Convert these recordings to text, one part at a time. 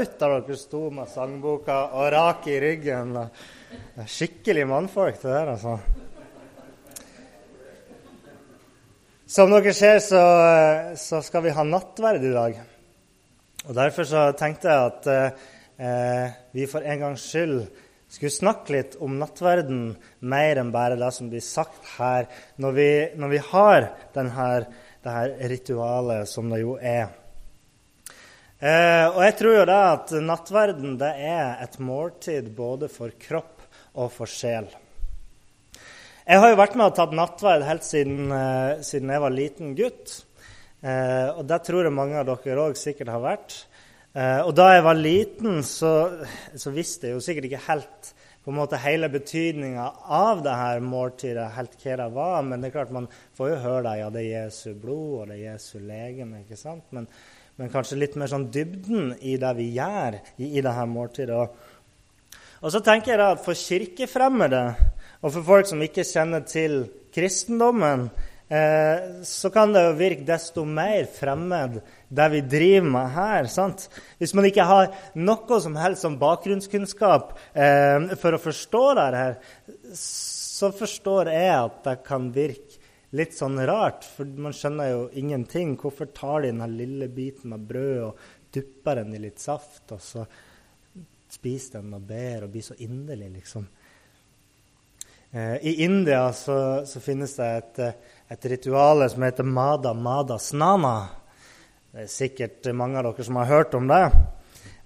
ut da dere sto med sangboka og rak i ryggen. Skikkelig mannfolk, det der, altså. Som dere ser, så, så, skal vi ha nattverd i dag. Og Derfor så tenkte jeg at eh, vi for en gangs skyld skulle snakke litt om nattverden mer enn bare det som blir sagt her, når vi, når vi har denne, det her ritualet som det jo er. Eh, og jeg tror jo da at nattverden det er et måltid både for kropp og for sjel. Jeg har jo vært med og tatt nattverd helt siden, eh, siden jeg var liten gutt. Eh, og det tror jeg mange av dere òg sikkert har vært. Eh, og da jeg var liten, så, så, visste jeg jo sikkert ikke helt på en måte hele betydninga av det her måltidet, helt hva det var. Men det er klart man får jo høre det, ja, det er Jesu blod, og det er Jesu legeme. ikke sant? Men, men kanskje litt mer sånn dybden i det vi gjør i, i dette måltidet. Og, så tenker jeg at for kirkefremmede og for folk som ikke kjenner til kristendommen, eh, så kan det jo virke desto mer fremmed, det vi driver med her. sant? Hvis man ikke har noe som helst som bakgrunnskunnskap eh, for å forstå dette, så forstår jeg at det kan virke litt sånn rart, for man skjønner jo ingenting. Hvorfor tar de den lille biten med brød og dupper den i litt saft, og så spiser den og ber og blir så inderlig, liksom? Eh, I India så, så, finnes det et, et ritual som heter Mada Mada Snana. Det er sikkert mange av dere som har hørt om det.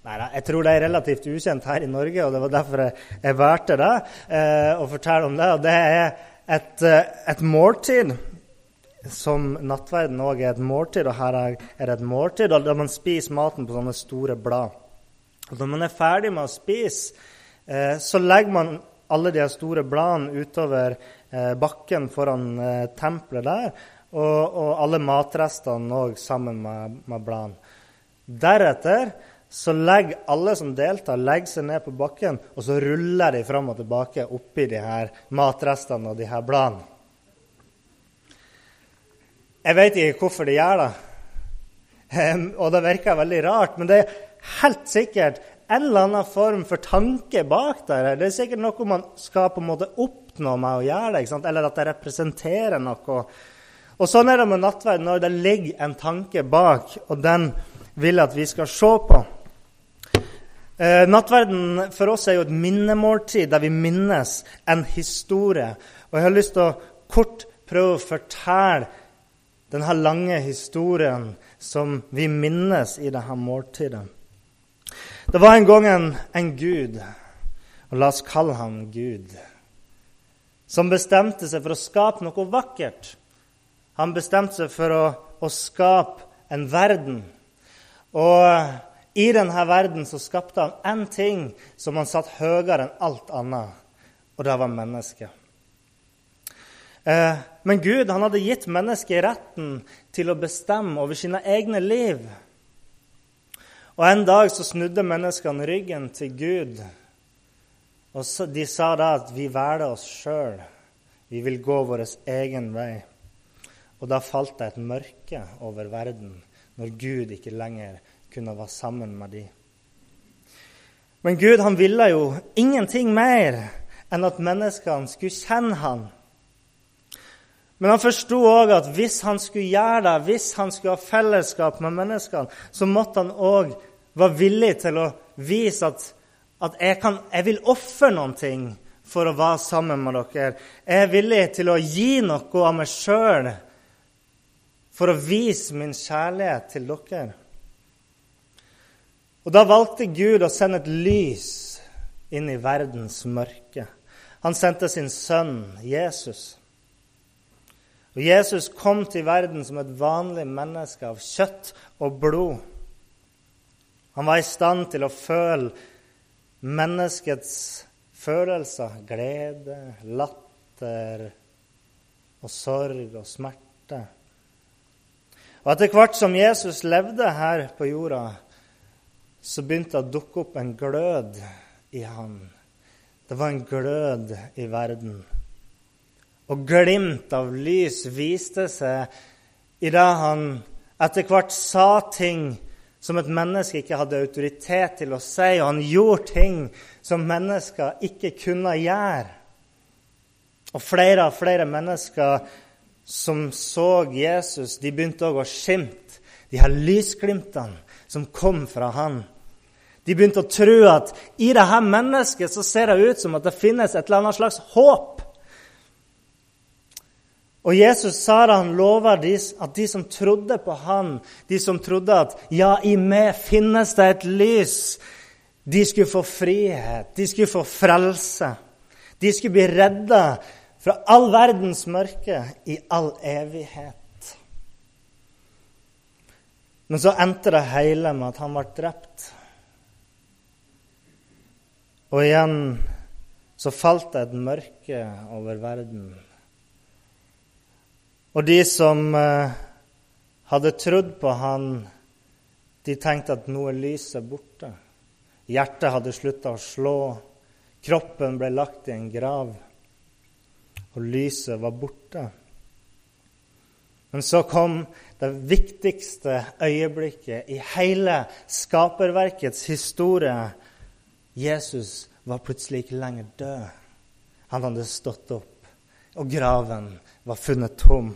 Nei, jeg tror det er relativt ukjent her i Norge, og det var derfor jeg, jeg valgte det. Eh, å fortelle om det. Og det er et, eh, et måltid som nattverden òg er et måltid, og her er det et måltid der man spiser maten på sånne store blad. Og når man er ferdig med å spise, eh, så legger man alle de store bladene utover eh, bakken foran tempelet der, og, og, alle matrestene òg sammen med, med bladene. Deretter så legger alle som deltar, legger seg ned på bakken, og så ruller de fram og tilbake oppi de her matrestene og de her bladene. Jeg vet ikke hvorfor de gjør det, og det virker veldig rart, men det er helt sikkert en eller annen form for tanke bak der. Det er sikkert noe man skal på en måte oppnå med å gjøre det, eller at det representerer noe. Og Sånn er det med nattverd når det ligger en tanke bak, og den vil at vi skal se på. Eh, nattverden for oss er jo et minnemåltid der vi minnes en historie. Og jeg har lyst til å kort prøve å fortelle denne lange historien som vi minnes i dette måltidet. Det var en gang en, en gud, og la oss kalle ham Gud, som bestemte seg for å skape noe vakkert. Han bestemte seg for å, å skape en verden. Og i denne verden så skapte han én ting som han satte høyere enn alt annet, og det var mennesket. Eh, men Gud han hadde gitt mennesket retten til å bestemme over sine egne liv. Og En dag så snudde menneskene ryggen til Gud, og de sa da at vi velger oss sjøl. Vi vil gå vår egen vei. Og da falt det et mørke over verden når Gud ikke lenger kunne være sammen med dem. Men Gud han ville jo ingenting mer enn at menneskene skulle kjenne han. Men han forsto òg at hvis han skulle gjøre det, hvis han skulle ha fellesskap med menneskene, så måtte han òg være villig til å vise at, at jeg, kan, jeg vil ofre noen ting for å være sammen med dere. Jeg er villig til å gi noe av meg sjøl for å vise min kjærlighet til dere. Og Da valgte Gud å sende et lys inn i verdens mørke. Han sendte sin sønn Jesus. Og Jesus kom til verden som et vanlig menneske av kjøtt og blod. Han var i stand til å føle menneskets følelser. Glede, latter og sorg og smerte. Og etter hvert som Jesus levde her på jorda, så begynte det å dukke opp en glød i han. Det var en glød i verden. Og glimt av lys viste seg idet han etter hvert sa ting som et menneske ikke hadde autoritet til å si, og han gjorde ting som mennesker ikke kunne gjøre. Og flere og flere mennesker som så Jesus, de begynte òg å skimte de her lysglimtene som kom fra han. De begynte å tro at i dette mennesket så ser det ut som at det finnes et eller annet slags håp. Og Jesus sa da han lover at de som trodde på han, de som trodde at ja, i meg finnes det et lys, de skulle få frihet, de skulle få frelse. De skulle bli redda fra all verdens mørke i all evighet. Men så endte det hele med at han ble drept. Og igjen så falt det et mørke over verden. Og de som eh, hadde trodd på han, de tenkte at nå er lyset borte. Hjertet hadde slutta å slå. Kroppen ble lagt i en grav, og lyset var borte. Men så kom det viktigste øyeblikket i hele skaperverkets historie. Jesus var plutselig ikke lenger død. Han hadde stått opp, og graven var funnet tom.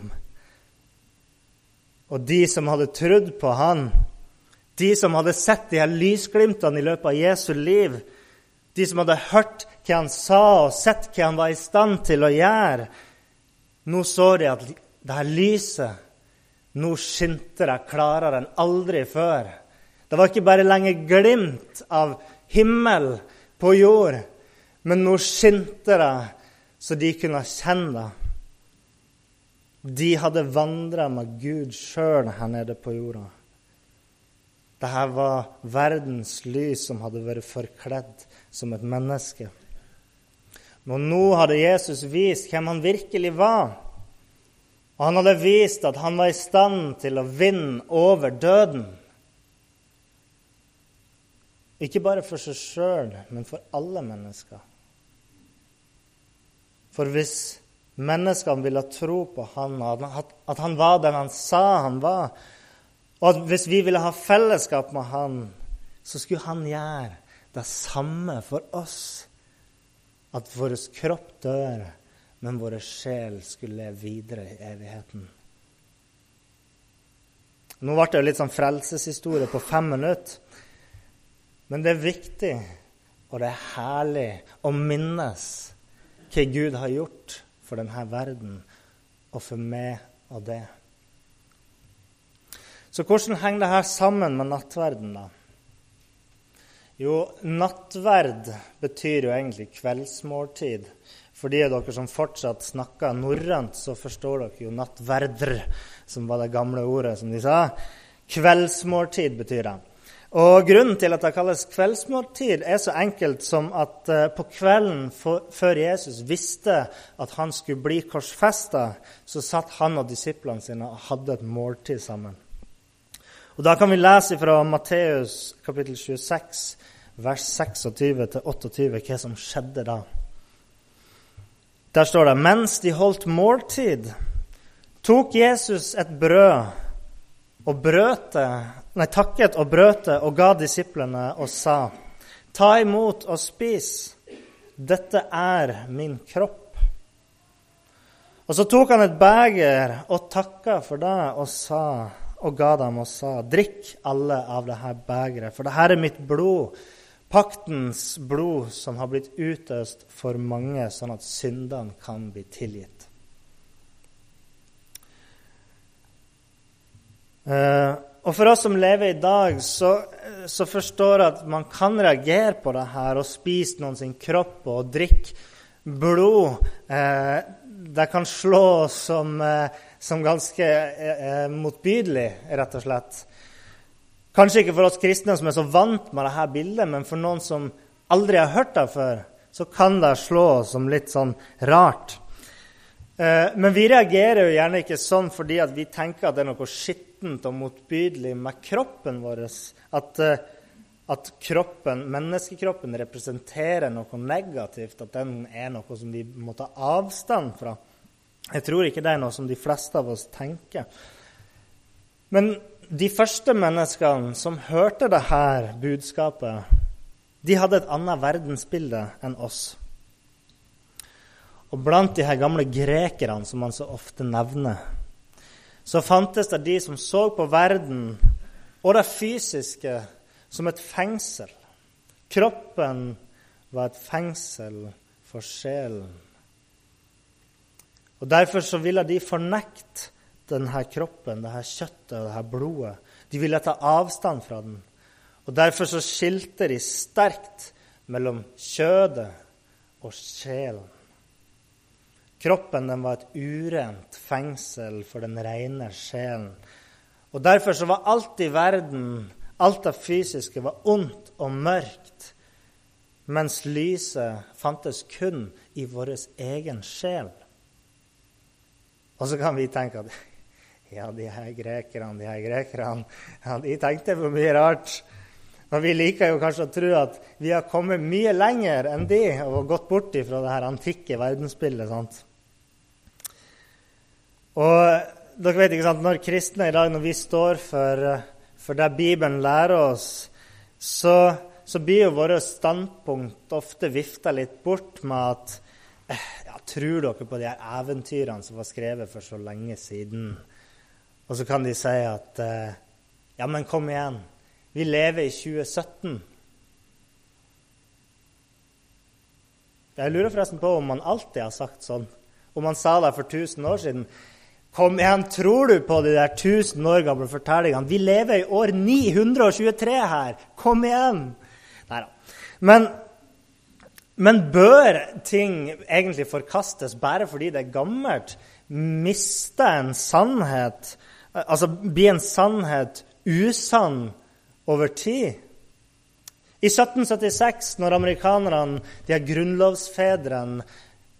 Og de som hadde trodd på han, de som hadde sett de her lysglimtene i løpet av Jesu liv, de som hadde hørt hva han sa og sett hva han var i stand til å gjøre, nå så de at det her lyset nå skinte det klarere enn aldri før. Det var ikke bare lenger glimt av himmel på jord, men nå skinte det så de kunne kjenne det. De hadde vandra med Gud sjøl her nede på jorda. Dette var verdens lys som hadde vært forkledd som et menneske. Men nå hadde Jesus vist hvem han virkelig var. Og han hadde vist at han var i stand til å vinne over døden. Ikke bare for seg sjøl, men for alle mennesker. For hvis menneskene ville tro på han, at han var den han sa han var. Og at hvis vi ville ha fellesskap med han, så skulle han gjøre det samme for oss. At vår kropp dør, men vår sjel skulle leve videre i evigheten. Nå ble det litt sånn frelseshistorie på fem minutter. Men det er viktig, og det er herlig å minnes hva Gud har gjort for denne verden og for meg og det. Så hvordan henger dette sammen med nattverden, da? Jo, nattverd betyr jo egentlig kveldsmåltid. For de av dere som fortsatt snakker norrønt, så forstår dere jo nattverdr, som var det gamle ordet som de sa. Kveldsmåltid betyr det. Og Grunnen til at det kalles kveldsmåltid, er så enkelt som at uh, på kvelden for, før Jesus visste at han skulle bli korsfesta, så satt han og disiplene sine og hadde et måltid sammen. Og Da kan vi lese fra Matteus kapittel 26, vers 26-28, hva som skjedde da. Der står det mens de holdt måltid, tok Jesus et brød og brøte, nei, takket og brøt det og ga disiplene og sa:" Ta imot og spis. Dette er min kropp. Og så tok han et beger og takka for det og, sa, og ga dem og sa:" Drikk alle av dette begeret, for dette er mitt blod, paktens blod, som har blitt utøst for mange, sånn at syndene kan bli tilgitt. Uh, og for oss som lever i dag, så, så forstår jeg at man kan reagere på det her og spise noen sin kropp og drikke blod. Eh, det kan slå som, eh, som ganske eh, motbydelig, rett og slett. Kanskje ikke for oss kristne som er så vant med dette bildet, men for noen som aldri har hørt det før, så kan det slå som litt sånn rart. Eh, men vi reagerer jo gjerne ikke sånn fordi vi tenker at det er noe skittent og motbydelig med kroppen vår. At, eh, at kroppen, menneskekroppen representerer noe negativt. At den er noe som vi må ta avstand fra. Jeg tror ikke det er noe som de fleste av oss tenker. Men de første menneskene som hørte dette budskapet, de hadde et annet verdensbilde enn oss. Og blant de her gamle grekerne, som man så ofte nevner, så fantes det de som så på verden og det fysiske som et fengsel. Kroppen var et fengsel for sjelen. Og Derfor så ville de fornekte denne kroppen, dette kjøttet og dette blodet. De ville ta avstand fra den. Og Derfor så skilte de sterkt mellom kjødet og sjelen. Kroppen den var et urent fengsel for den rene sjelen. Og Derfor så var alt i verden, alt det fysiske, var ondt og mørkt, mens lyset fantes kun i vår egen sjel. Og så kan vi tenke at ja, de her grekerne, de her grekerne, ja, de tenkte på mye rart. Men vi liker jo kanskje å tro at vi har kommet mye lenger enn de og gått bort fra det her antikke verdensbildet. sant? Og dere vet ikke sant, Når kristne i dag, når vi står for, for det Bibelen lærer oss, så, så blir jo våre standpunkt ofte vifta litt bort med at eh, ja, Tror dere på de her eventyrene som var skrevet for så lenge siden? Og så kan de si at eh, Ja, men kom igjen. Vi lever i 2017. Jeg lurer forresten på om man alltid har sagt sånn. Om man sa det for 1000 år siden. Kom igjen, tror du på de der 1000 år gamle fortellingene? Vi lever i år 923 her. Kom igjen! Nei da. Men, men bør ting egentlig forkastes bare fordi det er gammelt? Miste en sannhet Altså bli en sannhet usann over tid. I 1776, når amerikanerne, de her grunnlovsfedrene,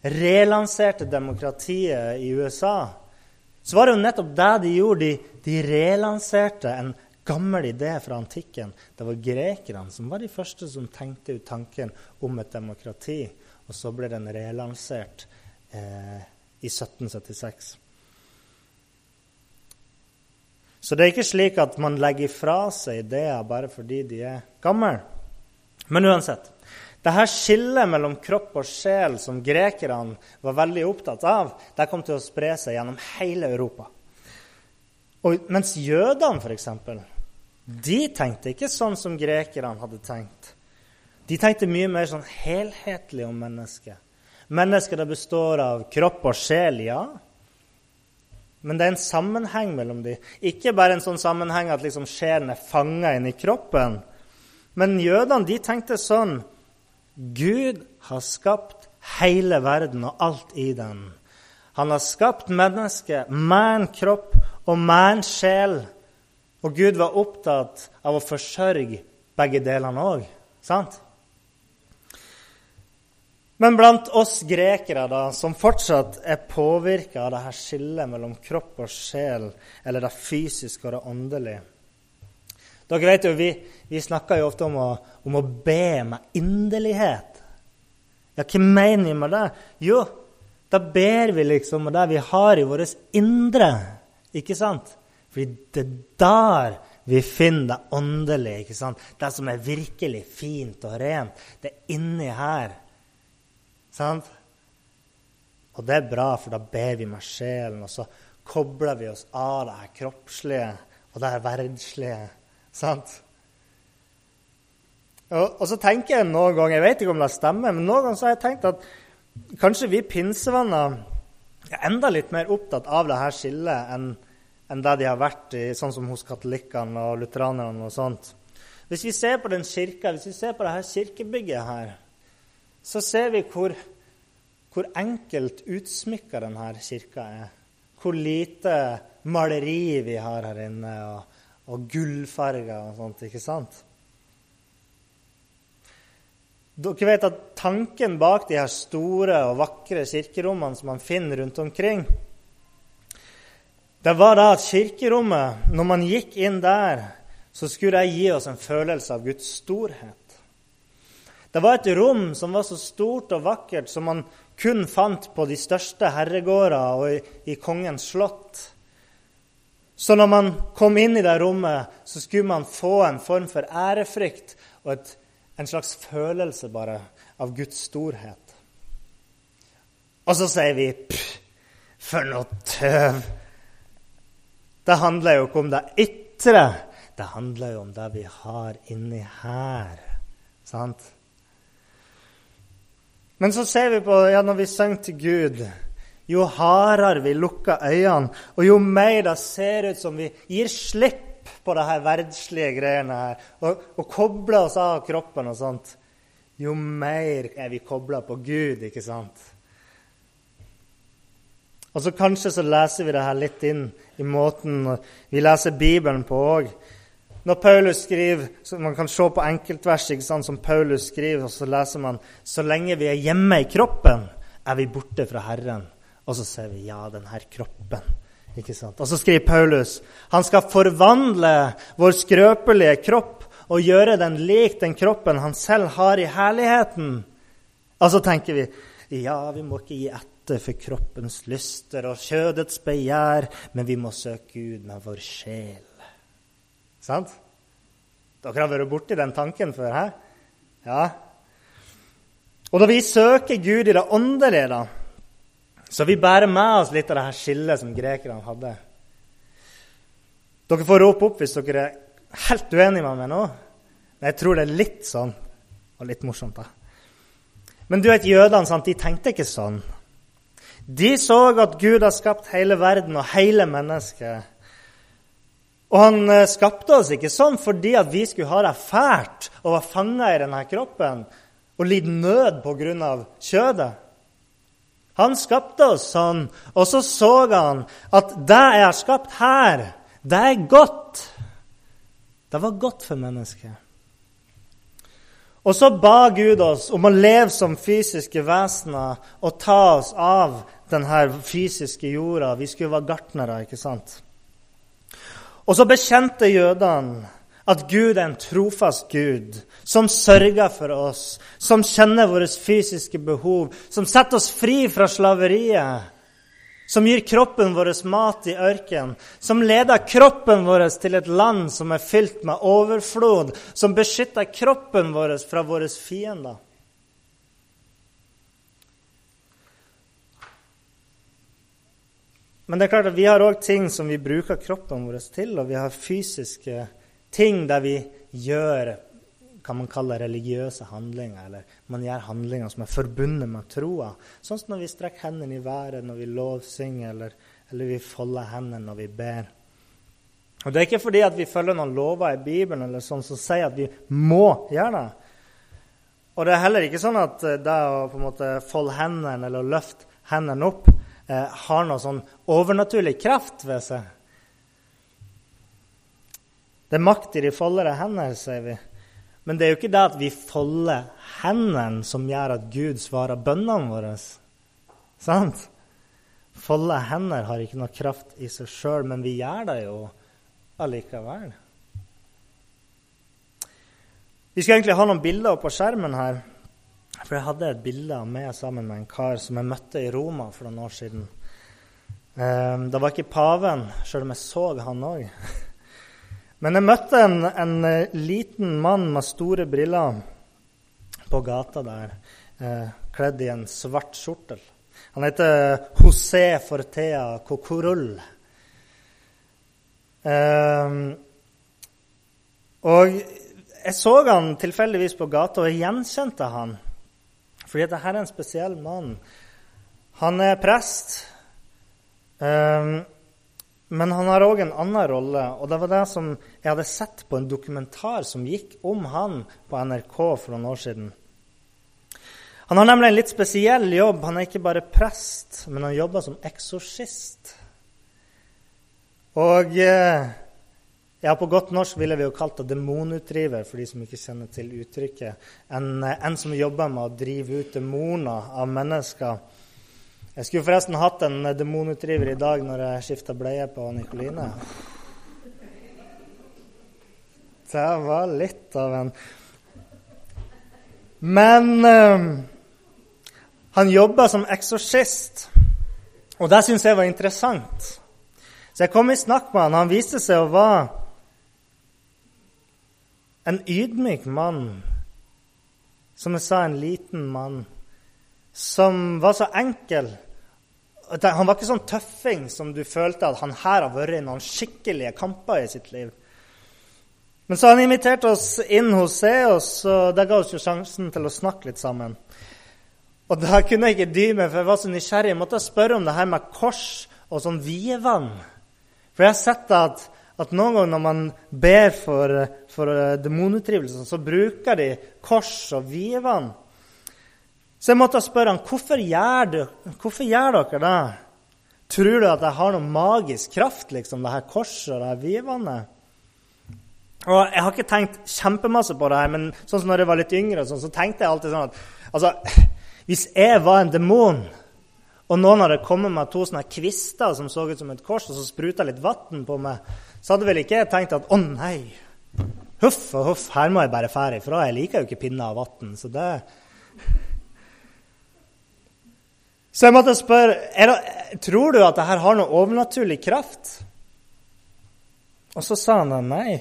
relanserte demokratiet i USA, så var det jo nettopp det de gjorde. De, de relanserte en gammel idé fra antikken. Det var grekerne som var de første som tenkte ut tanken om et demokrati. Og så ble den relansert eh, i 1776. Så det er ikke slik at man legger fra seg ideer bare fordi de er gamle. Men uansett. Dette skillet mellom kropp og sjel som grekerne var veldig opptatt av, det kom til å spre seg gjennom hele Europa. Og mens jødene, f.eks., de tenkte ikke sånn som grekerne hadde tenkt. De tenkte mye mer sånn helhetlig om mennesket. Mennesket det består av kropp og sjel, ja. Men det er en sammenheng mellom dem. Ikke bare en sånn sammenheng at liksom sjelen er fanga inn i kroppen. Men jødene de tenkte sånn Gud har skapt hele verden og alt i den. Han har skapt mennesket med kropp og med sjel. Og Gud var opptatt av å forsørge begge delene òg. Sant? Men blant oss grekere, da, som fortsatt er påvirka av det her skillet mellom kropp og sjel, eller det fysiske og det åndelige Dere vet jo, Vi, vi snakker jo ofte om å, om å be med inderlighet. Ja, hva mener vi med det? Jo, da ber vi liksom med det vi har i vårt indre. Ikke sant? Fordi det er der vi finner det åndelige. ikke sant? Det som er virkelig fint og rent. Det er inni her. Sant? Og det er bra, for da ber vi med sjelen, og så kobler vi oss av det her kroppslige og det her verdslige. Sant? Og, og, så tenker jeg noen ganger, jeg vet ikke om det stemmer, men noen ganger så har jeg tenkt at kanskje vi pinsevenner er enda litt mer opptatt av det her skillet enn enn det de har vært i, sånn som hos katolikkene og lutheranerne og sånt. Hvis vi ser på den kirka, hvis vi ser på det her kirkebygget her, så ser vi hvor, hvor enkelt utsmykka denne kirka er. Hvor lite maleri vi har her inne, og, og gullfarger og sånt. ikke sant? Dere vet at tanken bak de her store og vakre kirkerommene som man finner rundt omkring, det var da at kirkerommet, når man gikk inn der, så skulle det gi oss en følelse av Guds storhet. Det var et rom som var så stort og vakkert som man kun fant på de største herregårder og i, i kongens slott. Så når man kom inn i det rommet, så skulle man få en form for ærefrykt og et, en slags følelse bare av Guds storhet. Og så sier vi pff, for noe tøv! Det handler jo ikke om det ytre, det handler jo om det vi har inni her. Sant? Men så ser vi på ja, når vi synger til Gud jo hardere vi lukker øynene, og jo mer det ser ut som vi gir slipp på de verdslige greiene her, og, og kobler oss av kroppen og sånt, jo mer er vi kobla på Gud, ikke sant? Og så Kanskje så leser vi det her litt inn i måten vi leser Bibelen på òg. Når Paulus skriver, så Man kan se på enkeltvers ikke sant, som Paulus skriver, og så leser man så lenge vi er hjemme i kroppen, er vi borte fra Herren. Og så ser vi ja, den her kroppen. Ikke sant? Og så skriver Paulus han skal forvandle vår skrøpelige kropp og gjøre den lik den kroppen han selv har i herligheten. Og så tenker vi ja, vi må ikke gi etter for kroppens lyster og kjødets begjær, men vi må søke Gud med vår sjel. Sant? Dere har vært borti den tanken før? Hæ? Ja. Og da vi søker Gud i det åndelige, da, så vi bærer med oss litt av det her skillet som grekerne hadde. Dere får rope opp hvis dere er helt uenige med meg nå. Men jeg tror det er litt sånn, og litt morsomt, da. Men du vet, jødene sant, de tenkte ikke sånn. De så at Gud har skapt hele verden og hele mennesket. Og han eh, skapte oss ikke sånn fordi at vi skulle ha det fælt og være fanga i denne kroppen og lide nød pga. kjødet. Han skapte oss sånn, og så så han at det jeg har skapt her, det er godt. Det var godt for mennesket. Og så ba Gud oss om å leve som fysiske vesener og ta oss av denne fysiske jorda. Vi skulle være gartnere, ikke sant? Og så bekjente jødene at Gud er en trofast Gud som sørger for oss, som kjenner våre fysiske behov, som setter oss fri fra slaveriet, som gir kroppen vår mat i ørken, som leder kroppen vår til et land som er fylt med overflod, som beskytter kroppen vår fra våre fiender. Men det er klart at vi har òg ting som vi bruker kroppen vår til, og vi har fysiske ting der vi gjør kan man kalle religiøse handlinger, eller man gjør handlinger som er forbundet med troa. Sånn som når vi strekker hendene i været når vi lovsynger, eller, eller vi folder hendene når vi ber. Og Det er ikke fordi at vi følger noen lover i Bibelen eller sånn som sier at vi må gjøre det. Og det er heller ikke sånn at eh, det å på en måte folde hendene eller løfte hendene opp eh, har noe sånn overnaturlig kraft ved seg. Det er makt i de foldede hender, sier vi. Men det er jo ikke det at vi folder hendene, som gjør at Gud svarer bønnene våre. Sant? Folde hender har ikke noe kraft i seg sjøl, men vi gjør det jo allikevel. Vi skal egentlig ha noen bilder på skjermen her. For jeg hadde et bilde av meg sammen med en kar som jeg møtte i Roma for noen år siden. Um, det var ikke paven, sjøl om jeg så han òg. Men jeg møtte en, en eh, liten mann med store briller på gata der, eh, kledd i en svart skjortel. Han heter José Fortea Cocorull. Eh, og jeg så han tilfeldigvis på gata, og jeg gjenkjente han. Fordi dette er en spesiell mann. Han er prest. Eh, men han har òg en annen rolle, og det var det som jeg hadde sett på en dokumentar som gikk om han på NRK for noen år siden. Han har nemlig en litt spesiell jobb. Han er ikke bare prest, men han jobber som eksorsist. Og eh, ja, på godt norsk ville vi jo kalt det demonutdriver, for de som ikke kjenner til uttrykket. En, eh, en som jobber med å drive ut demoner av mennesker. Jeg skulle forresten hatt en demonutdriver i dag når jeg skifta bleie på Nikoline. Det var litt av en Men eh, han jobba som eksorsist, og det syns jeg var interessant. Så jeg kom i snakk med han. Han viste seg å være en ydmyk mann. Som jeg sa, en liten mann. Som var så enkel. Han var ikke sånn tøffing som du følte at han her har vært i noen skikkelige kamper i sitt liv. Men så han inviterte oss inn hos seg, og det ga oss jo sjansen til å snakke litt sammen. Og da kunne jeg ikke dy meg, for jeg var så nysgjerrig. Jeg måtte spørre om det her med kors og sånn vievann. For jeg har sett at, at noen ganger når man ber for, for eh, demonutdrivelse, så bruker de kors og vievann. Så jeg måtte spørre han, hvorfor gjør, du, hvorfor gjør dere det? Tror du at jeg har noen magisk kraft, liksom, det her korset og det her vivvannet? Og Jeg har ikke tenkt kjempemasse på det her, men sånn som når jeg var litt yngre, sånn, så tenkte jeg alltid sånn at altså, hvis jeg var en demon, og noen hadde kommet med to sånne kvister som så ut som et kors, og så spruta litt vann på meg, så hadde vel ikke jeg tenkt at å nei, huff og huff, her må jeg bare fære ifra. Jeg liker jo ikke pinner av vann, så det Så jeg måtte spørre det, tror du at dette har noe overnaturlig kraft. Og så sa han nei.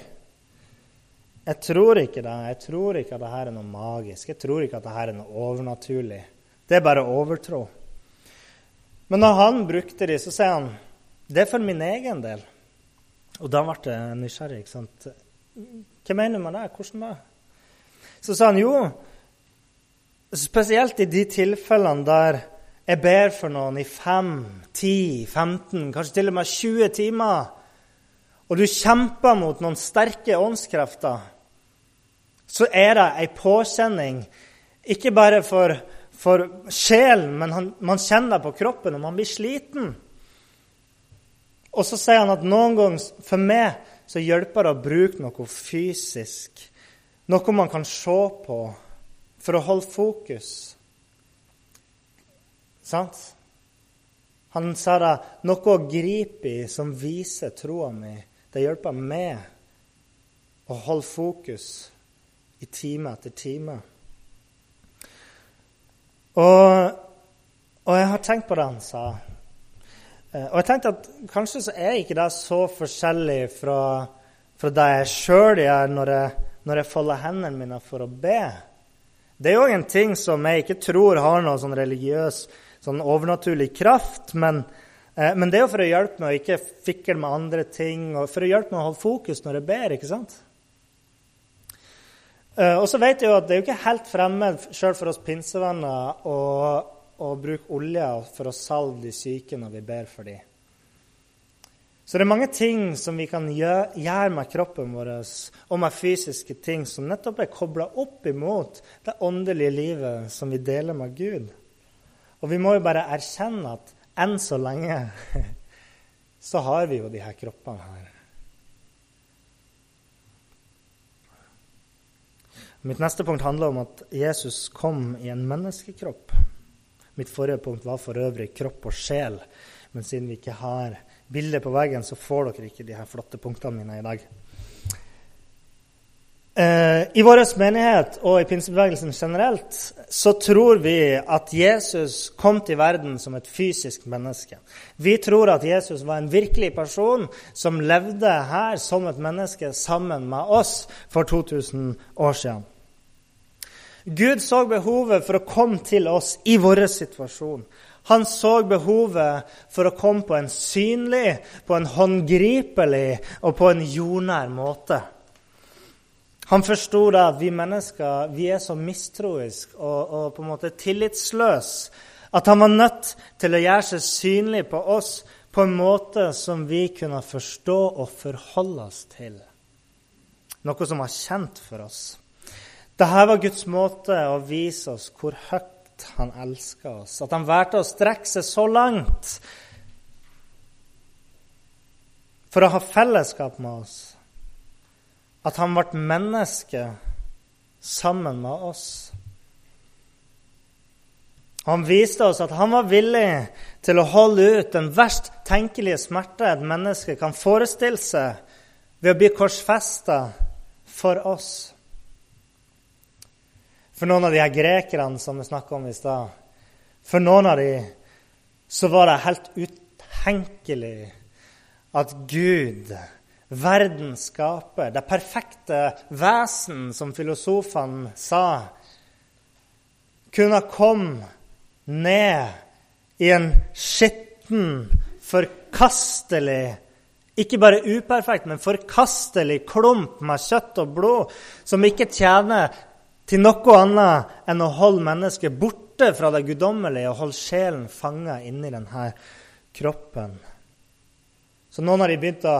Jeg tror ikke det. Jeg tror ikke at dette er noe magisk. Jeg tror ikke at dette er noe overnaturlig. Det er bare overtro. Men når han brukte de, så sier han det er for min egen del. Og da ble jeg nysgjerrig. ikke sant? Hva mener du med det? Hvordan da? Så sa han jo, spesielt i de tilfellene der jeg ber for noen i 5, 10, 15, kanskje til og med 20 timer, og du kjemper mot noen sterke åndskrefter, så er det ei påkjenning, ikke bare for for sjelen, men han, man kjenner det på kroppen, og man blir sliten. Og så sier han at noen ganger for meg så hjelper det å bruke noe fysisk, noe man kan se på, for å holde fokus. Sant? Han sa da, noe å gripe i som viser troa mi. Det hjelper meg å holde fokus i time etter time. Og, og, jeg har tenkt på det han sa. Eh, og jeg tenkte at kanskje så er ikke det så forskjellig fra, fra det jeg sjøl gjør når jeg, når jeg folder hendene mine for å be. Det er jo en ting som jeg ikke tror har noe sånn religiøs, sånn overnaturlig kraft. Men, eh, men det er jo for å hjelpe meg å ikke fikle med andre ting, og for å hjelpe meg å holde fokus når jeg ber. ikke sant? Eh, og så vet jeg jo at Det er jo ikke helt fremmed sjøl for oss pinsevenner å, å, bruke olje for å salve de syke når vi ber for dem. Så det er mange ting som vi kan gjøre, med kroppen vår og med fysiske ting som nettopp er kobla opp imot det åndelige livet som vi deler med Gud. Og vi må jo bare erkjenne at enn så lenge så har vi jo de her kroppene her. Mitt neste punkt handler om at Jesus kom i en menneskekropp. Mitt forrige punkt var for øvrig kropp og sjel. Men siden vi ikke har bilde på veggen, så får dere ikke de her flotte punktene mine i dag. Eh, I vår menighet og i pinsebevegelsen generelt så tror vi at Jesus kom til verden som et fysisk menneske. Vi tror at Jesus var en virkelig person som levde her som et menneske sammen med oss for 2000 år siden. Gud så behovet for å komme til oss i vår situasjon. Han så behovet for å komme på en synlig, på en håndgripelig og på en jordnær måte. Han forsto at vi mennesker vi er så mistroiske og, og, på en måte tillitsløse at han var nødt til å gjøre seg synlig på oss på en måte som vi kunne forstå og forholde oss til. Noe som var kjent for oss. Dette var Guds måte å vise oss hvor høyt han elsker oss. At han valgte å strekke seg så langt for å ha fellesskap med oss. At han ble menneske sammen med oss. Han viste oss at han var villig til å holde ut den verst tenkelige smerte et menneske kan forestille seg ved å bli korsfesta for oss. For noen av de her grekerne som vi snakka om i stad, for noen av de så var det helt utenkelig at Gud, verdens skaper, det perfekte vesen, som filosofene sa, kunne komme ned i en skitten, forkastelig ikke bare uperfekt, men forkastelig klump med kjøtt og blod, som ikke tjener til noe annet enn å holde mennesket borte fra det guddommelige og holde sjelen fanga inni denne kroppen. Så noen har begynt å,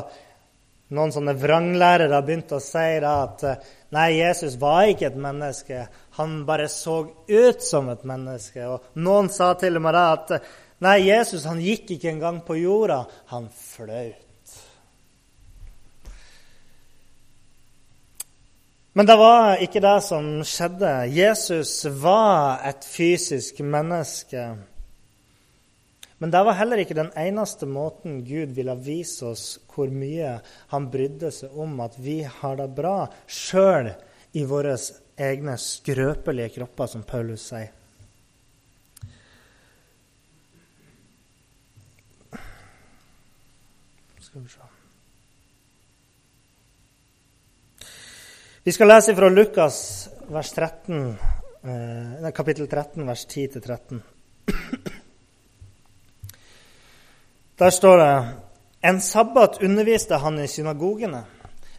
noen sånne vranglærere har begynt å si at nei, Jesus var ikke et menneske, han bare så ut som et menneske. Og noen sa til og med at nei, Jesus han gikk ikke engang på jorda, han fløy. Men det var ikke det som skjedde. Jesus var et fysisk menneske. Men det var heller ikke den eneste måten Gud ville vise oss hvor mye han brydde seg om at vi har det bra, sjøl i våre egne skrøpelige kropper, som Paulus sier. Skal vi se Vi skal lese fra Lukas 13, eh, kapittel 13, vers 10-13. Der står det En sabbat underviste han i synagogene.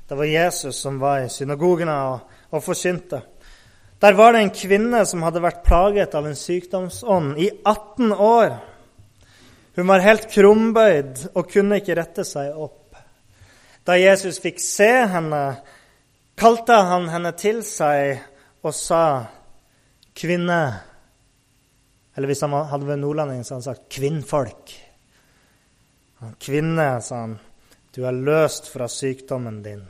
Det var Jesus som var i synagogene og, og forkynte. Der var det en kvinne som hadde vært plaget av en sykdomsånd i 18 år. Hun var helt krumbøyd og kunne ikke rette seg opp. Da Jesus fikk se henne, kalte han henne til seg og sa, 'Kvinne' Eller hvis han hadde vært nordlending, så hadde han sagt 'kvinnfolk'. 'Kvinne', sa han, 'du er løst fra sykdommen din'.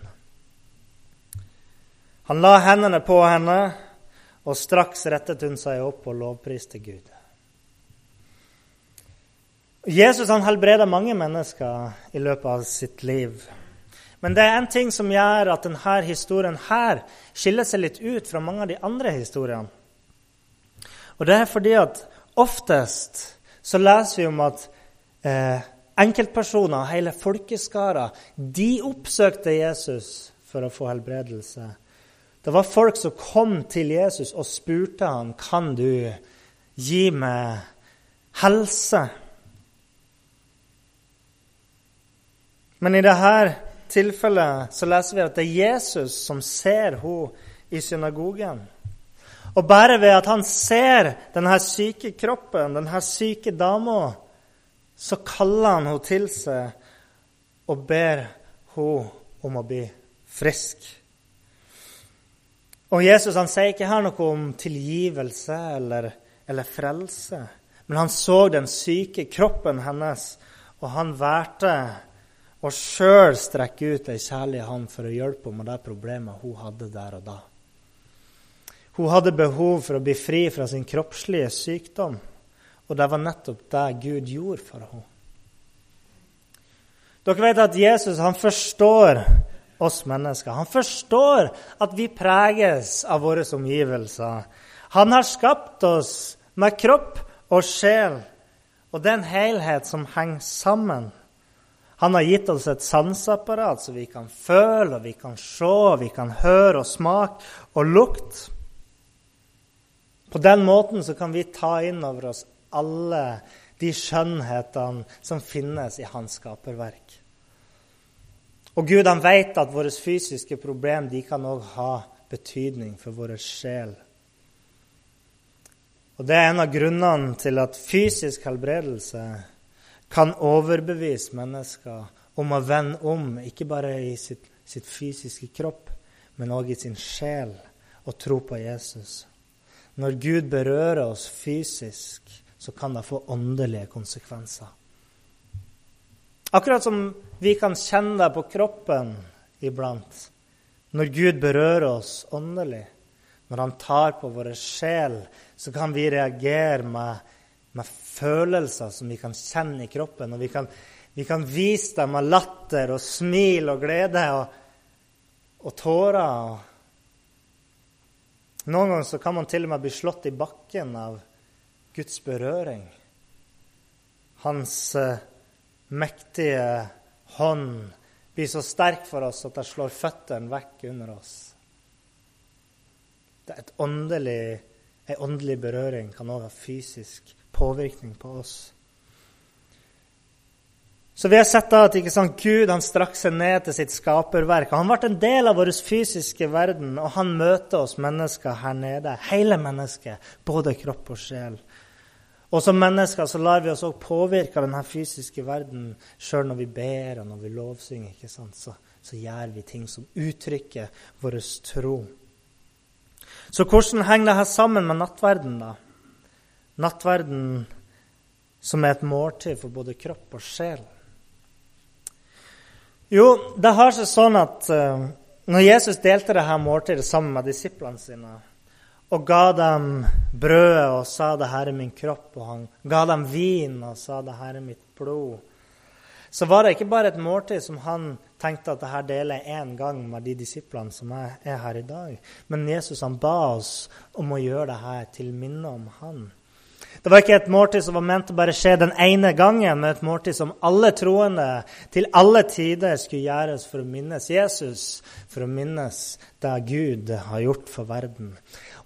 Han la hendene på henne, og straks rettet hun seg opp og lovpriste Gud. Jesus han helbreda mange mennesker i løpet av sitt liv. Men det er en ting som gjør at denne historien her skiller seg litt ut fra mange av de andre historiene. Og det er fordi at oftest så leser vi om at eh, enkeltpersoner, hele folkeskarer, de oppsøkte Jesus for å få helbredelse. Det var folk som kom til Jesus og spurte ham, kan du gi meg helse. Men i dette tilfellet så leser vi at det er Jesus som ser henne i synagogen. Og bare ved at han ser denne syke kroppen, denne syke dama, så kaller han henne til seg og ber henne om å bli frisk. Og Jesus han sier ikke her noe om tilgivelse eller, eller frelse, men han så den syke kroppen hennes, og han valgte og sjøl strekke ut ei kjærlig hånd for å hjelpe henne med det problemet hun hadde der og da. Hun hadde behov for å bli fri fra sin kroppslige sykdom, og det var nettopp det Gud gjorde for henne. Dere vet at Jesus han forstår oss mennesker. Han forstår at vi preges av våre omgivelser. Han har skapt oss med kropp og sjel, og det er en helhet som henger sammen. Han har gitt oss et sanseapparat så vi kan føle, og vi kan se, vi kan høre og smake og lukte. På den måten så kan vi ta inn over oss alle de skjønnhetene som finnes i hans skaperverk. Og Gud han vet at våre fysiske problem de kan òg ha betydning for vår sjel. Og Det er en av grunnene til at fysisk helbredelse kan overbevise mennesker om å vende om, ikke bare i sitt, sitt fysiske kropp, men òg i sin sjel, og tro på Jesus. Når Gud berører oss fysisk, så kan det få åndelige konsekvenser. Akkurat som vi kan kjenne det på kroppen iblant. Når Gud berører oss åndelig, når han tar på våre sjel, så kan vi reagere med med følelser som vi kan kjenne i kroppen. Og vi kan, vi kan vise dem med latter og smil og glede og, og tårer. Noen ganger kan man til og med bli slått i bakken av Guds berøring. Hans uh, mektige hånd blir så sterk for oss at det slår føttene vekk under oss. Det er åndelig, En åndelig berøring kan også ha fysisk påvirkning på oss. Så vi har sett da at sant, Gud han strakk seg ned til sitt skaperverk. Han ble en del av vår fysiske verden, og han møter oss mennesker her nede. Hele mennesket, både kropp og sjel. Og som mennesker så lar vi oss også påvirke av denne fysiske verden sjøl når vi ber og når vi lovsynger. ikke sant? Så, så gjør vi ting som uttrykker vår tro. Så hvordan henger dette sammen med nattverden, da? Nattverden som er et måltid for både kropp og sjel. Jo, det har seg sånn at uh, når Jesus delte dette måltidet sammen med disiplene sine, og ga dem brødet og sa 'det her er min kropp', og han ga dem vin og sa 'det her er mitt blod', så var det ikke bare et måltid som han tenkte at det her deler jeg én gang med de disiplene som er, er her i dag. Men Jesus han ba oss om å gjøre det her til minne om han. Det var ikke et måltid som var ment å bare skje den ene gangen, men et måltid som alle troende til alle tider skulle gjøres for å minnes Jesus, for å minnes det Gud har gjort for verden.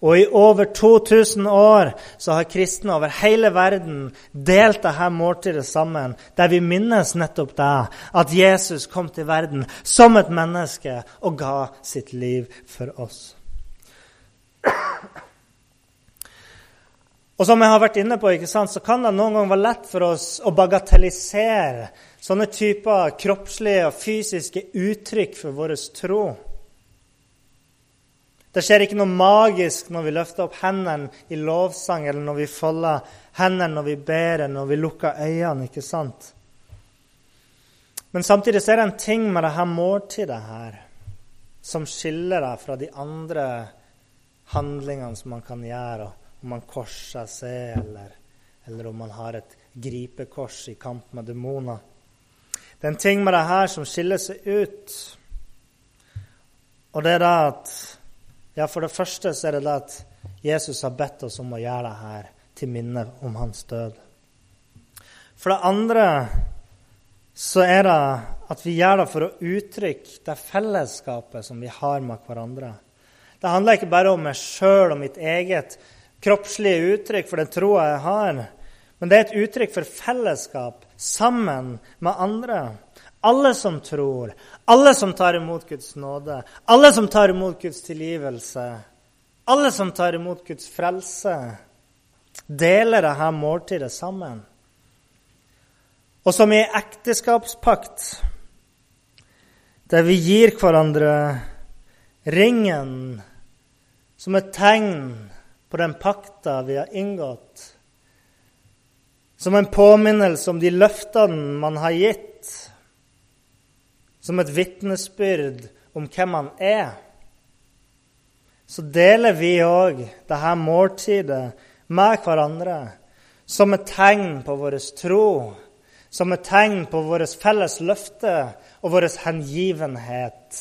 Og i over 2000 år så har kristne over hele verden delt dette måltidet sammen, der vi minnes nettopp det, at Jesus kom til verden som et menneske og ga sitt liv for oss. Og som jeg har vært inne på, sant, så kan det noen ganger være lett for oss å bagatellisere sånne typer kroppslige og fysiske uttrykk for vår tro. Det skjer ikke noe magisk når vi løfter opp hendene i lovsang, eller når vi folder hendene når vi ber, eller når vi lukker øynene. ikke sant? Men samtidig så er det en ting med dette måltidet her som skiller deg fra de andre handlingene som man kan gjøre om man korser seg, eller, eller om man har et gripekors i kamp med demoner. Det er en ting med det her som skiller seg ut. Og det er det at Ja, for det første så er det det at Jesus har bedt oss om å gjøre det her til minne om hans død. For det andre så er det at vi gjør det for å uttrykke det fellesskapet som vi har med hverandre. Det handler ikke bare om meg sjøl og mitt eget kroppslige uttrykk for den troa jeg har, men det er et uttrykk for fellesskap sammen med andre. Alle som tror, alle som tar imot Guds nåde, alle som tar imot Guds tilgivelse, alle som tar imot Guds frelse, deler dette måltidet sammen. Og som i ekteskapspakt, der vi gir hverandre ringen som et tegn på den pakta vi har inngått. Som en påminnelse om de løftene man har gitt. Som et vitnesbyrd om hvem han er. Så deler vi òg dette måltidet med hverandre som et tegn på vår tro, som et tegn på vårt felles løfte og vår hengivenhet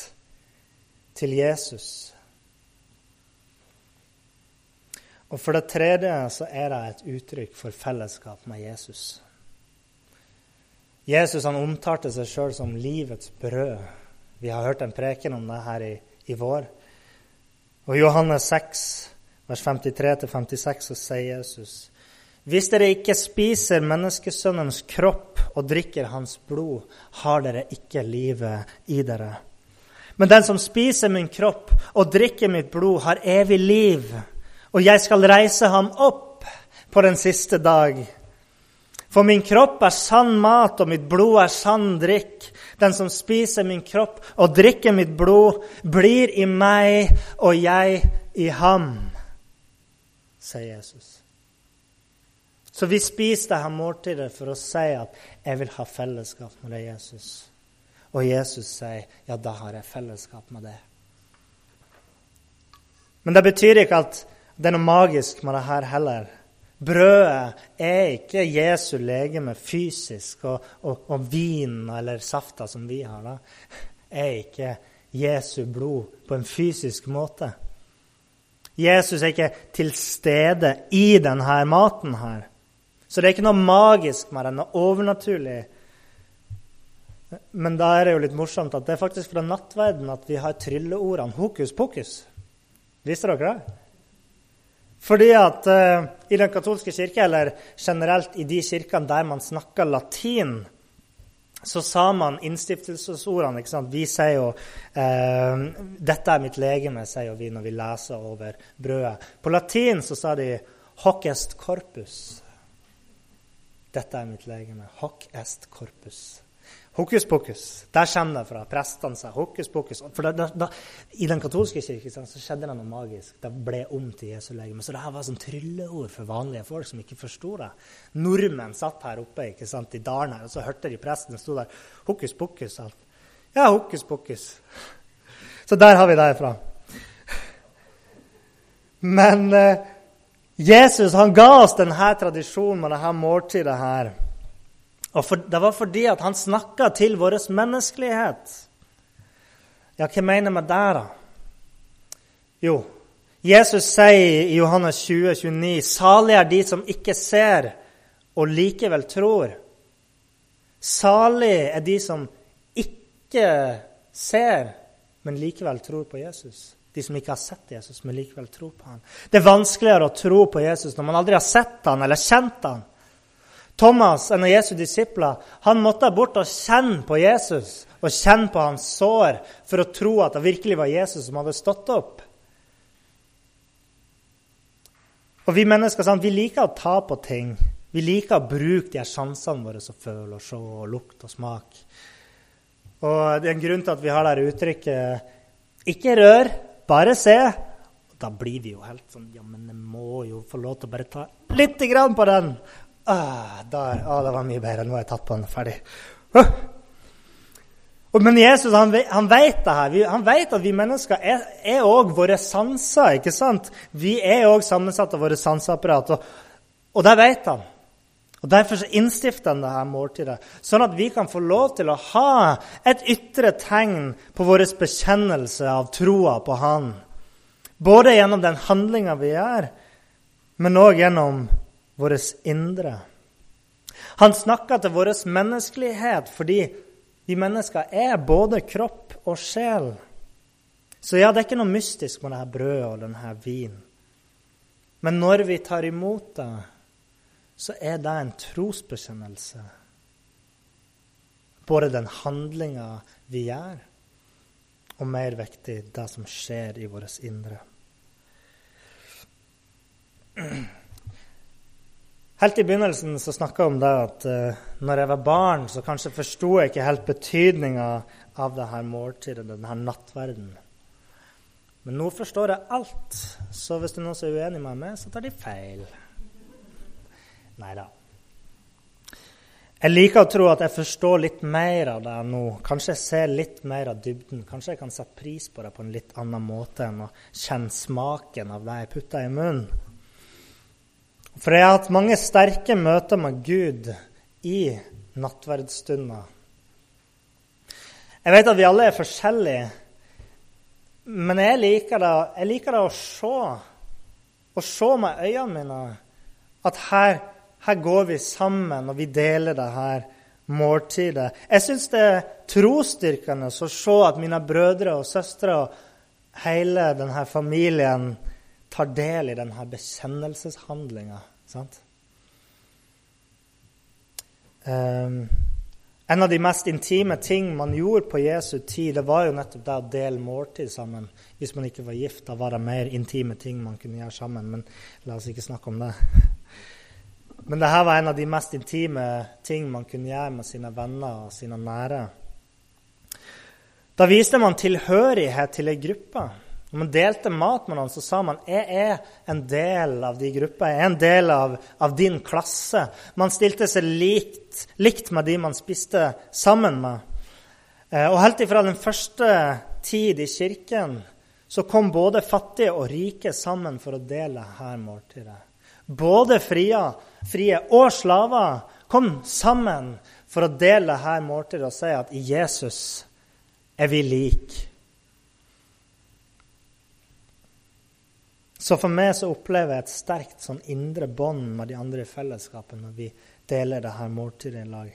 til Jesus. Og for det tredje så er det et uttrykk for fellesskap med Jesus. Jesus han omtalte seg sjøl som livets brød. Vi har hørt en preken om det her i, i vår. Og I Johannes 6, vers 53-56, så sier Jesus hvis dere ikke spiser menneskesønnens kropp og drikker hans blod, har dere ikke livet i dere. Men den som spiser min kropp og drikker mitt blod, har evig liv og jeg skal reise ham opp på den siste dag. For min kropp er sann mat, og mitt blod er sann drikk. Den som spiser min kropp og drikker mitt blod, blir i meg og jeg i ham, sier Jesus. Så vi spiser dette måltidet for å si at 'jeg vil ha fellesskap med deg, Jesus'. Og Jesus sier, 'Ja, da har jeg fellesskap med det'. Men det betyr ikke at det er noe magisk med det her heller. Brødet er ikke Jesu legeme fysisk, og, og, og vinen eller safta som vi har, da, er ikke Jesu blod på en fysisk måte. Jesus er ikke til stede i denne maten her. Så det er ikke noe magisk med den, noe overnaturlig. Men da er det jo litt morsomt at det er faktisk fra nattverden at vi har trylleordene hokus pokus. Visste dere det? Fordi at uh, i den katolske kirke, eller generelt i de kirkene der man snakker latin, så sa man innstiftelsesordene. ikke sant? Vi sier jo eh, 'Dette er mitt legeme', sier vi når vi leser over brødet. På latin så sa de 'hoc est corpus'. Dette er mitt legeme. Hoc est corpus. Hokus pokus. Der kommer det fra. Prestene sa hokus pokus. For da, da, I den katolske kirke så skjedde det noe magisk. Det ble om til Jesu legeme. Så det her var sånn trylleord for vanlige folk som ikke forsto det. Nordmenn satt her oppe ikke sant, i dalen her, og så hørte de presten stå der. Hokus pokus. Alt. Ja, hokus pokus. Så der har vi det fra. Men eh, Jesus han ga oss denne tradisjonen med dette måltidet her. Og for, Det var fordi at han snakka til vår menneskelighet. Ja, hva mener vi der, da? Jo, Jesus sier i Johannes 20, 29, salig er de som ikke ser og likevel tror. Salig er de som ikke ser, men likevel tror på Jesus. De som ikke har sett Jesus, men likevel tror på ham. Det er vanskeligere å tro på Jesus når man aldri har sett ham eller kjent ham. Thomas, en av Jesu disipler, han måtte bort og kjenne på Jesus og kjenne på hans sår for å tro at det virkelig var Jesus som hadde stått opp. Og Vi mennesker sant, vi liker å ta på ting. Vi liker å bruke de her sansene våre som føle og se og lukt og smak. Og Det er en grunn til at vi har det uttrykket 'ikke rør, bare se'. Da blir vi jo helt sånn Ja, men jeg må jo få lov til å bare ta litt grann på den. Ah, der, ah, det var mye bedre. Nå har jeg tatt på den. Ferdig. Uh. Men Jesus han, han vet det her. Han vet at vi mennesker er òg våre sanser. ikke sant? Vi er òg sammensatt av våre sanseapparat, og, og det vet han. Og Derfor innstifter han dette måltidet, sånn at vi kan få lov til å ha et ytre tegn på vår bekjennelse av troa på Han. Både gjennom den handlinga vi gjør, men òg gjennom vårt indre. Han snakker til vår menneskelighet fordi vi mennesker er både kropp og sjel. Så ja, det er ikke noe mystisk med dette brødet og denne vinen. Men når vi tar imot det, så er det en trosbekjennelse. Både den handlinga vi gjør, og mer viktig det som skjer i vårt indre. Helt i begynnelsen så snakka jeg om det at uh, når jeg var barn, så kanskje forsto jeg ikke helt betydninga av det her måltidet, denne nattverden. Men nå forstår jeg alt, så hvis det er noen som er uenig med meg, så tar de feil. Nei da. Jeg liker å tro at jeg forstår litt mer av det nå. Kanskje jeg ser litt mer av dybden. Kanskje jeg kan sette pris på det på en litt annen måte enn å kjenne smaken av det jeg putter i munnen. For jeg har hatt mange sterke møter med Gud i nattverdsstunder. Jeg vet at vi alle er forskjellige, men jeg liker det, jeg liker det å se, å se med øynene mine at her, her går vi sammen, og vi deler det her måltidet. Jeg syns det er trosstyrkende å se at mine brødre og søstre og hele denne familien tar del i denne bekjennelseshandlinga. Um, en av de mest intime ting man gjorde på Jesu tid, det var jo nettopp det å dele måltid sammen. Hvis man ikke var gift, da var det mer intime ting man kunne gjøre sammen. Men la oss ikke snakke om det. Men dette var en av de mest intime ting man kunne gjøre med sine venner og sine nære. Da viste man tilhørighet til ei gruppe. Når man delte mat med noen, så sa man jeg er en del av de gruppa. Jeg er en del av, av din klasse. Man stilte seg likt, likt, med de man spiste sammen med. Eh, og Helt ifra den første tid i kirken så kom både fattige og rike sammen for å dele her måltidet. Både frie, frie og slaver kom sammen for å dele her måltidet og si at i Jesus er vi like. Så for meg så opplever jeg et sterkt sånn indre bånd med de andre i fellesskapet når vi deler det her måltidet i lag.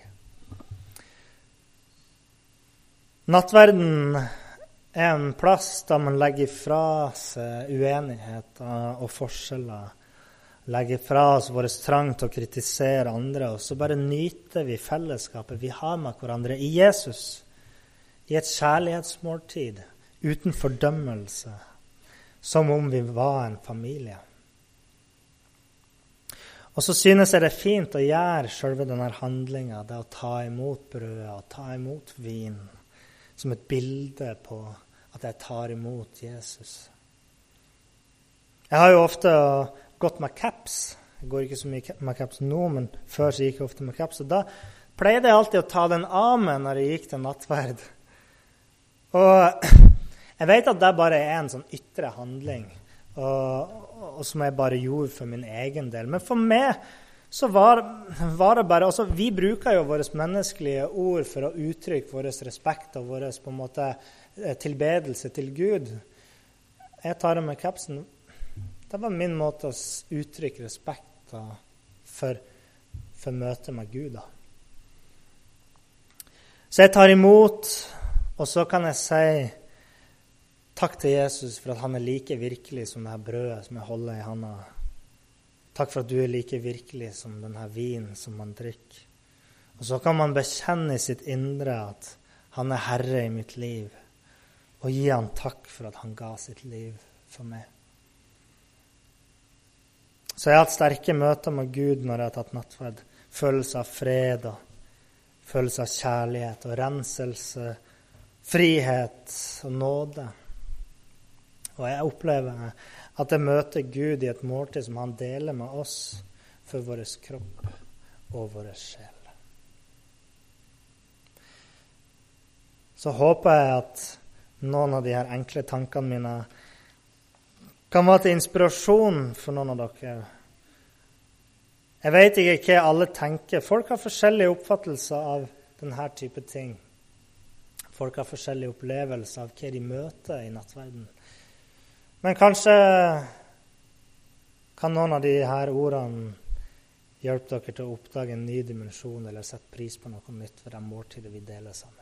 Nattverden er en plass der man legger fra seg uenigheter og forskjeller. Legger fra oss vår trang til å kritisere andre, og så bare nyter vi fellesskapet vi har med hverandre i Jesus. I et kjærlighetsmåltid uten fordømmelse, som om vi var en familie. Og så synes jeg det er fint å gjøre selve denne handlinga, det å ta imot brødet og ta imot vin som et bilde på at jeg tar imot Jesus. Jeg har jo ofte gått med caps. Jeg går ikke så mye med caps nå, men før så gikk jeg ofte med caps. Og da pleide jeg alltid å ta den av meg når jeg gikk til nattverd. Og jeg vet at det bare er en sånn ytre handling, og, og som jeg bare gjorde for min egen del. Men for meg så var, var, det bare altså, Vi bruker jo våre menneskelige ord for å uttrykke vår respekt og vår eh, tilbedelse til Gud. Jeg tar det med kapsen. Det var min måte å uttrykke respekt for, for møtet med Gud. Da. Så jeg tar imot, og så kan jeg si takk til Jesus for at han er like virkelig som det her brødet som jeg holder i handa. Takk for at du er like virkelig som denne vinen som man drikker. Og så kan man bekjenne i sitt indre at han er herre i mitt liv, og gi han takk for at han ga sitt liv for meg. Så jeg har hatt sterke møter med Gud når jeg har tatt nattverd. Følelse av fred og følelse av kjærlighet og renselse, frihet og nåde. Og jeg opplever at jeg møter Gud i et måltid som han deler med oss for vår kropp og vår sjel. Så håper jeg at noen av de her enkle tankene mine kan være til inspirasjon for noen av dere. Jeg vet ikke hva alle tenker. Folk har forskjellige oppfattelser av denne type ting. Folk har forskjellige opplevelser av hva de møter i nattverden. Men kanskje kan noen av her ordene hjelpe dere til å oppdage en ny dimensjon eller sette pris på noe nytt ved det måltidet vi deler sammen.